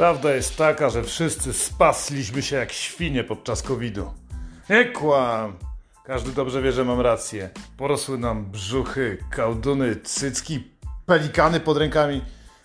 Prawda jest taka, że wszyscy spasliśmy się jak świnie podczas COVID-u. Nie kłam! Każdy dobrze wie, że mam rację. Porosły nam brzuchy, kałduny, cycki, pelikany pod rękami.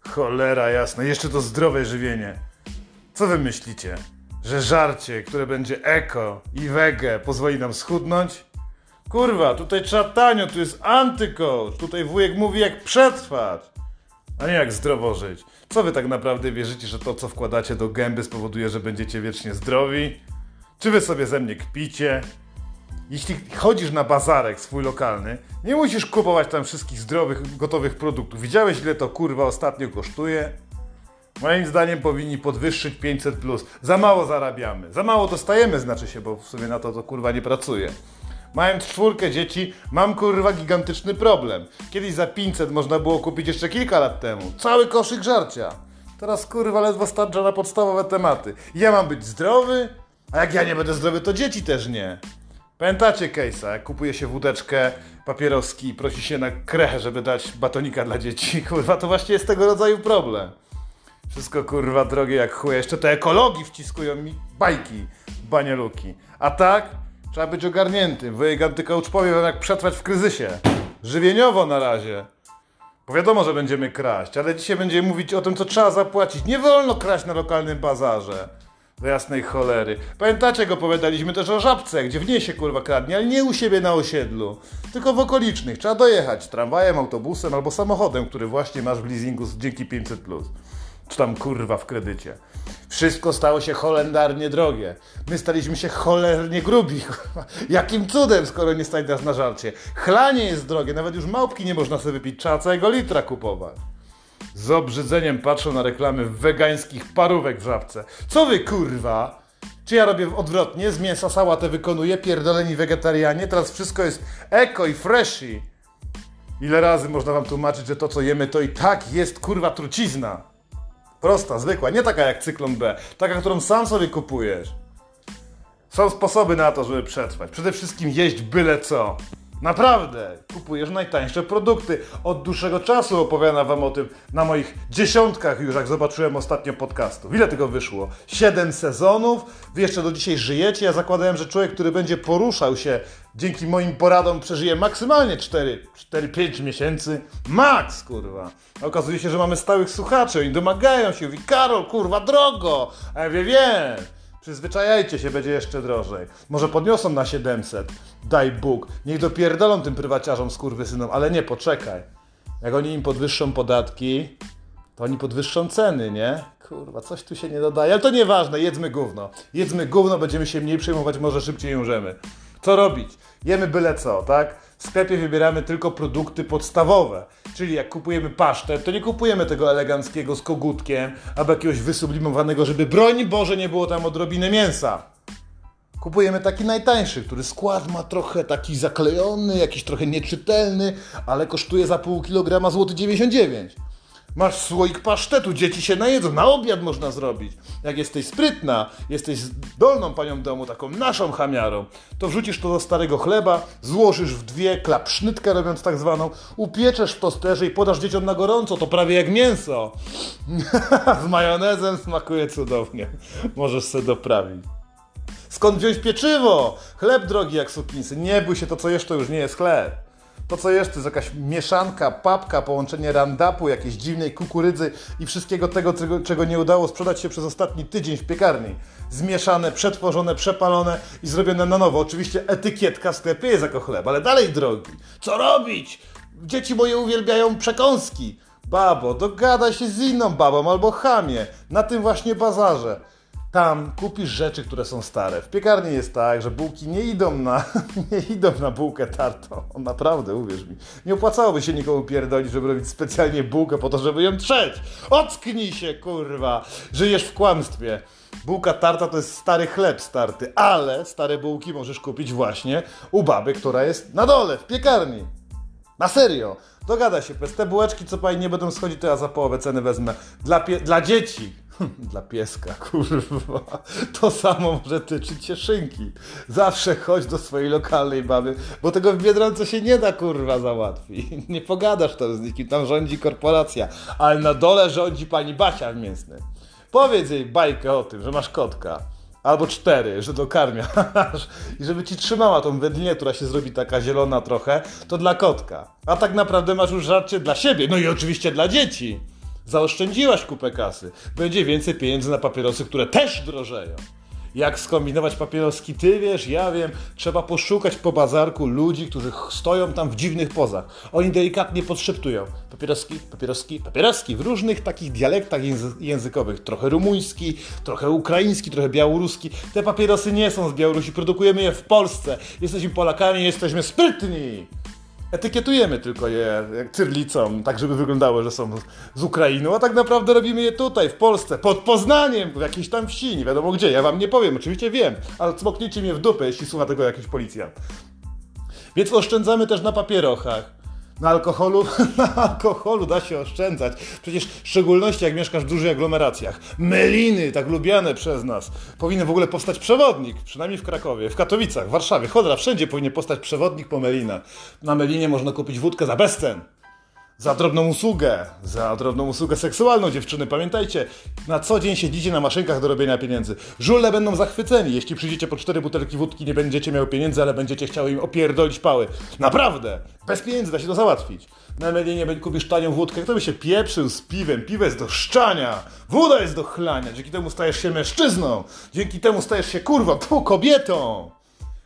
Cholera jasna, jeszcze to zdrowe żywienie. Co wy myślicie? Że żarcie, które będzie eko i wege pozwoli nam schudnąć? Kurwa, tutaj trzeba tanio, tu jest antycoach. Tutaj wujek mówi jak przetrwać, a jak zdrowo żyć. Co wy tak naprawdę wierzycie, że to co wkładacie do gęby spowoduje, że będziecie wiecznie zdrowi? Czy wy sobie ze mnie kpicie? Jeśli chodzisz na bazarek swój lokalny, nie musisz kupować tam wszystkich zdrowych, gotowych produktów. Widziałeś ile to kurwa ostatnio kosztuje? Moim zdaniem powinni podwyższyć 500 plus. Za mało zarabiamy. Za mało dostajemy, znaczy się, bo w sumie na to to kurwa nie pracuje. Mając czwórkę dzieci, mam kurwa gigantyczny problem. Kiedyś za 500 można było kupić jeszcze kilka lat temu. Cały koszyk żarcia. Teraz kurwa ledwo starcza na podstawowe tematy. Ja mam być zdrowy? A jak ja nie będę zdrowy, to dzieci też nie. Pamiętacie case'a, jak kupuje się wódeczkę, papieroski i prosi się na krechę, żeby dać batonika dla dzieci. Kurwa, to właśnie jest tego rodzaju problem. Wszystko kurwa drogie jak chuj. Jeszcze te ekologii wciskują mi bajki, banieluki. A tak, trzeba być ogarniętym. Wujek antycoach powie wam jak przetrwać w kryzysie. Żywieniowo na razie. Bo wiadomo, że będziemy kraść, ale dzisiaj będziemy mówić o tym, co trzeba zapłacić. Nie wolno kraść na lokalnym bazarze. Do jasnej cholery. Pamiętacie, jak opowiadaliśmy też o żabce, gdzie w niej się kurwa kradnie, ale nie u siebie na osiedlu, tylko w okolicznych. Trzeba dojechać tramwajem, autobusem albo samochodem, który właśnie masz w leasingu dzięki 500+. Czy tam kurwa w kredycie. Wszystko stało się holendarnie drogie. My staliśmy się cholernie grubi. Jakim cudem, skoro nie stać nas na żarcie. Chlanie jest drogie, nawet już małpki nie można sobie wypić, trzeba całego litra kupować. Z obrzydzeniem patrzą na reklamy wegańskich parówek w żabce. Co wy kurwa? Czy ja robię odwrotnie? Z mięsa sałatę wykonuję, pierdoleni wegetarianie, teraz wszystko jest eko i freshy. Ile razy można wam tłumaczyć, że to co jemy to i tak jest kurwa trucizna. Prosta, zwykła, nie taka jak cyklon B, taka, którą sam sobie kupujesz. Są sposoby na to, żeby przetrwać. Przede wszystkim jeść byle co. Naprawdę, kupujesz najtańsze produkty. Od dłuższego czasu opowiadam wam o tym na moich dziesiątkach już, jak zobaczyłem ostatnio podcastów. Ile tego wyszło? Siedem sezonów? Wy jeszcze do dzisiaj żyjecie? Ja zakładałem, że człowiek, który będzie poruszał się dzięki moim poradom przeżyje maksymalnie 4-5 miesięcy. Max, kurwa. Okazuje się, że mamy stałych słuchaczy. Oni domagają się. Mówi, Karol, kurwa, drogo. A ja wiem, wiem. Przyzwyczajajcie się, będzie jeszcze drożej. Może podniosą na 700. Daj Bóg. Niech dopierdolą tym prywaciarzom skurwysynom, ale nie, poczekaj. Jak oni im podwyższą podatki, to oni podwyższą ceny, nie? Kurwa, coś tu się nie dodaje, ale to nieważne, jedzmy gówno. Jedzmy gówno, będziemy się mniej przejmować, może szybciej umrzemy. Co robić? Jemy byle co, tak? W sklepie wybieramy tylko produkty podstawowe. Czyli jak kupujemy pasztet, to nie kupujemy tego eleganckiego z kogutkiem albo jakiegoś wysublimowanego, żeby broń Boże nie było tam odrobiny mięsa. Kupujemy taki najtańszy, który skład ma trochę taki zaklejony, jakiś trochę nieczytelny, ale kosztuje za pół kilograma złoty 99. Masz słoik pasztetu, dzieci się najedzą, na obiad można zrobić. Jak jesteś sprytna, jesteś dolną panią domu, taką naszą chamiarą, to wrzucisz to do starego chleba, złożysz w dwie, klapsznytkę robiąc tak zwaną, upieczesz w tosterze i podasz dzieciom na gorąco, to prawie jak mięso. Z majonezem smakuje cudownie. Możesz sobie doprawić. Skąd wziąć pieczywo? Chleb drogi jak sukinsy. Nie bój się, to co jeszcze już nie jest chleb. To co jest, to jest jakaś mieszanka, papka, połączenie randapu, jakiejś dziwnej kukurydzy i wszystkiego tego, czego, nie udało sprzedać się przez ostatni tydzień w piekarni. Zmieszane, przetworzone, przepalone i zrobione na nowo. Oczywiście etykietka w jest jako chleb, ale dalej drogi. Co robić? Dzieci moje uwielbiają przekąski. Babo, dogadaj się z inną babą albo chamie. Na tym właśnie bazarze. Tam kupisz rzeczy, które są stare. W piekarni jest tak, że bułki nie idą na, nie idą na bułkę tartą. Naprawdę, uwierz mi. Nie opłacałoby się nikomu pierdolić, żeby robić specjalnie bułkę po to, żeby ją trzeć. Ocknij się, kurwa. Żyjesz w kłamstwie. Bułka tarta to jest stary chleb starty, ale stare bułki możesz kupić właśnie u baby, która jest na dole, w piekarni. Na serio. Dogada się, bez te bułeczki, co pani nie będą schodzić, to ja za połowę ceny wezmę. Dla, dla dzieci. Dla pieska, kurwa. To samo może tyczyć się szynki. Zawsze chodź do swojej lokalnej baby, bo tego w Biedronce się nie da, kurwa, załatwić. Nie pogadasz tam z nikim, tam rządzi korporacja. Ale na dole rządzi pani Basia w. Powiedz jej bajkę o tym, że masz kotka. Albo cztery, że dokarmiasz i żeby ci trzymała tą wędlinę, która się zrobi taka zielona trochę, to dla kotka. A tak naprawdę masz już żarcie dla siebie, no i oczywiście dla dzieci. Zaoszczędziłaś kupę kasy. Będzie więcej pieniędzy na papierosy, które też drożeją. Jak skombinować papieroski? Ty wiesz, ja wiem. Trzeba poszukać po bazarku ludzi, którzy stoją tam w dziwnych pozach. Oni delikatnie podszeptują. Papieroski, papieroski, papieroski w różnych takich dialektach językowych. Trochę rumuński, trochę ukraiński, trochę białoruski. Te papierosy nie są z Białorusi, produkujemy je w Polsce. Jesteśmy Polakami, jesteśmy sprytni. Etykietujemy tylko je cyrlicą, tak żeby wyglądało, że są z Ukrainy, a tak naprawdę robimy je tutaj, w Polsce, pod Poznaniem, w jakiejś tam wsi, nie wiadomo gdzie. Ja wam nie powiem, oczywiście wiem, ale cmoknijcie mnie w dupę, jeśli słucha tego jakiś policjant. Więc oszczędzamy też na papierochach. Na alkoholu? Na alkoholu da się oszczędzać. Przecież w szczególności jak mieszkasz w dużych aglomeracjach. Meliny, tak lubiane przez nas. Powinien w ogóle powstać przewodnik, przynajmniej w Krakowie, w Katowicach, w Warszawie, chodra, wszędzie powinien powstać przewodnik po Melinach. Na Melinie można kupić wódkę za bezcen. Za drobną usługę, za drobną usługę seksualną, dziewczyny. Pamiętajcie, na co dzień siedzicie na maszynkach do robienia pieniędzy. Żule będą zachwyceni. Jeśli przyjdziecie po cztery butelki wódki, nie będziecie miały pieniędzy, ale będziecie chciały im opierdolić pały. Naprawdę! Bez pieniędzy da się to załatwić. Na Melinie kupisz tanią wódkę, kto by się pieprzył z piwem? Piwo jest do szczania, woda jest do chlania. Dzięki temu stajesz się mężczyzną. Dzięki temu stajesz się kurwą, tu kobietą.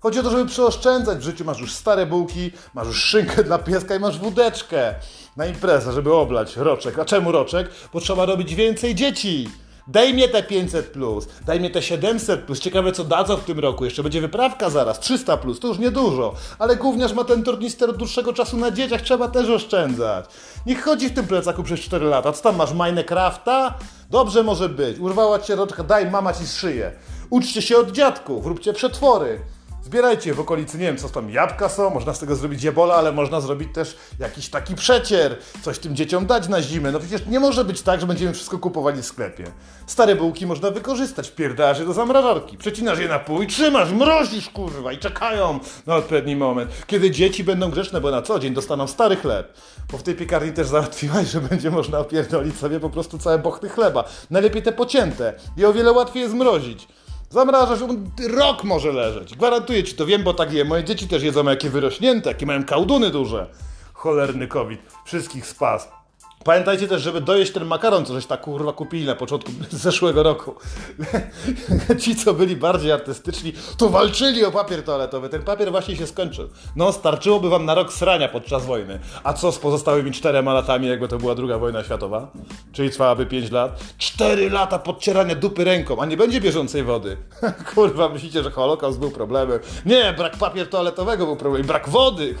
Chodzi o to, żeby przeoszczędzać w życiu. Masz już stare bułki, masz już szynkę dla pieska i masz wódeczkę na imprezę, żeby oblać roczek. A czemu roczek? Bo trzeba robić więcej dzieci. Daj mnie te 500 plus, daj mnie te 700 plus. Ciekawe co dadzą w tym roku. Jeszcze będzie wyprawka zaraz, 300 plus, to już niedużo. Ale gówniarz ma ten tornister od dłuższego czasu na dzieciach, trzeba też oszczędzać. Niech chodzi w tym plecaku przez 4 lata. Co tam masz, Minecrafta? Dobrze może być. Urwała cię roczka, daj mama ci szyję. Uczcie się od dziadków, róbcie przetwory. Zbierajcie w okolicy, nie wiem, co tam jabłka są, można z tego zrobić jebola, ale można zrobić też jakiś taki przecier, coś tym dzieciom dać na zimę. No przecież nie może być tak, że będziemy wszystko kupowali w sklepie. Stare bułki można wykorzystać, wpierdasz je do zamrażarki, przecinasz je na pół i trzymasz, mrozisz kurwa i czekają na odpowiedni moment, kiedy dzieci będą grzeczne, bo na co dzień dostaną stary chleb. Bo w tej piekarni też załatwiłaś, że będzie można opierdolić sobie po prostu całe bochty chleba. Najlepiej te pocięte i o wiele łatwiej je zmrozić. Zamrażasz, on rok może leżeć. Gwarantuję ci to, wiem, bo tak je. Moje dzieci też jedzą jakie wyrośnięte, jakie mają kałduny duże. Cholerny COVID. Wszystkich spas. Pamiętajcie też, żeby dojeść ten makaron, co żeś tak kurwa kupili na początku zeszłego roku. Ci, co byli bardziej artystyczni, to walczyli o papier toaletowy. Ten papier właśnie się skończył. No, starczyłoby wam na rok srania podczas wojny. A co z pozostałymi czterema latami, jakby to była druga wojna światowa? Czyli trwałaby pięć lat? Cztery lata podcierania dupy ręką, a nie będzie bieżącej wody. kurwa, myślicie, że Holokaust był problemem? Nie, brak papier toaletowego był problemem. Brak wody.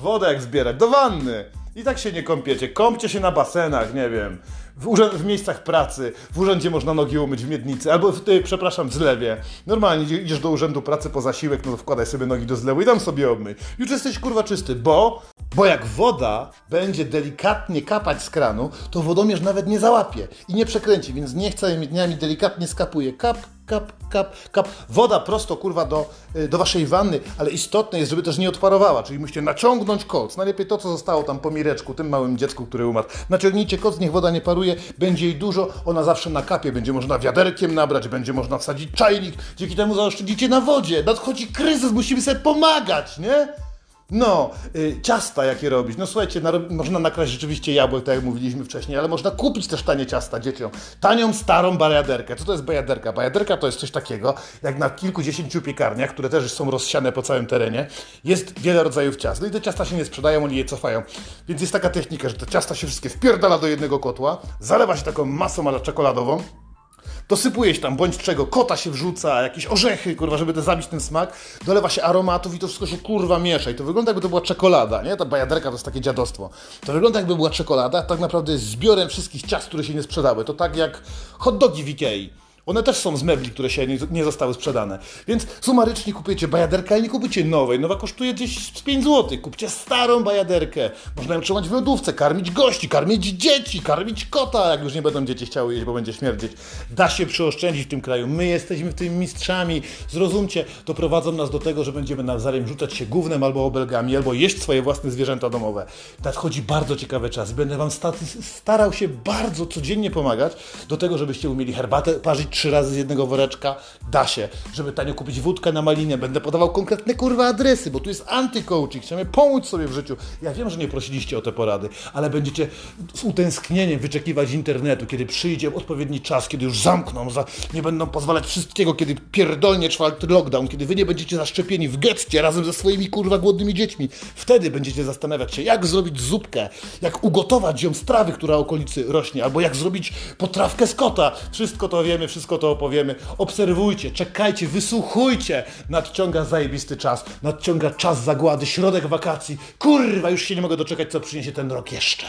Wodę jak zbierać? Do wanny. I tak się nie kąpiecie. Kąpcie się na basenach, nie wiem. W, w miejscach pracy, w urzędzie można nogi umyć w miednicy, albo w ty, przepraszam, w zlewie. Normalnie idziesz do urzędu pracy po zasiłek, no to wkładaj sobie nogi do zlewu i tam sobie obmyj. Już jesteś kurwa czysty, bo bo jak woda będzie delikatnie kapać z kranu, to wodomierz nawet nie załapie i nie przekręci, więc niech całymi dniami delikatnie skapuje. Kap, kap, kap, kap. Woda prosto, kurwa, do, y, do waszej wanny, ale istotne jest, żeby też nie odparowała, czyli musicie naciągnąć koc. Najlepiej to, co zostało tam po mireczku, tym małym dziecku, który umarł. Naciągnijcie koc, niech woda nie paruje, będzie jej dużo, ona zawsze na kapie, będzie można wiaderkiem nabrać, będzie można wsadzić czajnik, dzięki temu zaoszczędzicie na wodzie. Nadchodzi kryzys, musimy sobie pomagać, nie? No, y, ciasta jakie robić. No słuchajcie, można nakraść rzeczywiście jabłek, tak jak mówiliśmy wcześniej, ale można kupić też tanie ciasta dzieciom. Tanią, starą bajaderkę. Co to jest bajaderka? Bajaderka to jest coś takiego, jak na kilkudziesięciu piekarniach, które też są rozsiane po całym terenie, jest wiele rodzajów ciast. No i te ciasta się nie sprzedają, oni je cofają. Więc jest taka technika, że te ciasta się wszystkie wpierdala do jednego kotła, zalewa się taką masą ale czekoladową, Dosypuje się tam bądź czego, kota się wrzuca, jakieś orzechy, kurwa, żeby to zabić ten smak, dolewa się aromatów i to wszystko się kurwa miesza. I to wygląda jakby to była czekolada, nie? Ta bajaderka to jest takie dziadostwo. To wygląda jakby była czekolada, tak naprawdę jest zbiorem wszystkich ciast, które się nie sprzedały. To tak jak hot dogi w Ikei. One też są z mebli, które się nie, nie zostały sprzedane. Więc sumarycznie kupujecie bajaderkę, ale nie kupujecie nowej. Nowa kosztuje gdzieś z 5 zł. Kupcie starą bajaderkę. Można ją trzymać w lodówce, karmić gości, karmić dzieci, karmić kota, jak już nie będą dzieci chciały jeść, bo będzie śmierdzieć. Da się przyoszczędzić w tym kraju. My jesteśmy w tym mistrzami. Zrozumcie, to prowadzą nas do tego, że będziemy nawzajem rzucać się gównem albo obelgami, albo jeść swoje własne zwierzęta domowe. Nadchodzi bardzo ciekawy czas. Będę Wam sta- starał się bardzo codziennie pomagać do tego, żebyście umieli herbatę parzyć trzy razy z jednego woreczka. Da się. Żeby tanio kupić wódkę na malinie. Będę podawał konkretne kurwa adresy, bo tu jest antycoaching. Chcemy pomóc sobie w życiu. Ja wiem, że nie prosiliście o te porady, ale będziecie z utęsknieniem wyczekiwać internetu, kiedy przyjdzie odpowiedni czas, kiedy już zamkną, za, nie będą pozwalać wszystkiego, kiedy pierdolnie czwarty lockdown, kiedy wy nie będziecie zaszczepieni w getcie razem ze swoimi kurwa głodnymi dziećmi. Wtedy będziecie zastanawiać się, jak zrobić zupkę, jak ugotować ją z trawy, która okolicy rośnie, albo jak zrobić potrawkę z kota. Wszystko to wiemy, wszystko to opowiemy. Obserwujcie, czekajcie, wysłuchujcie. Nadciąga zajebisty czas, nadciąga czas zagłady, środek wakacji. Kurwa, już się nie mogę doczekać, co przyniesie ten rok jeszcze.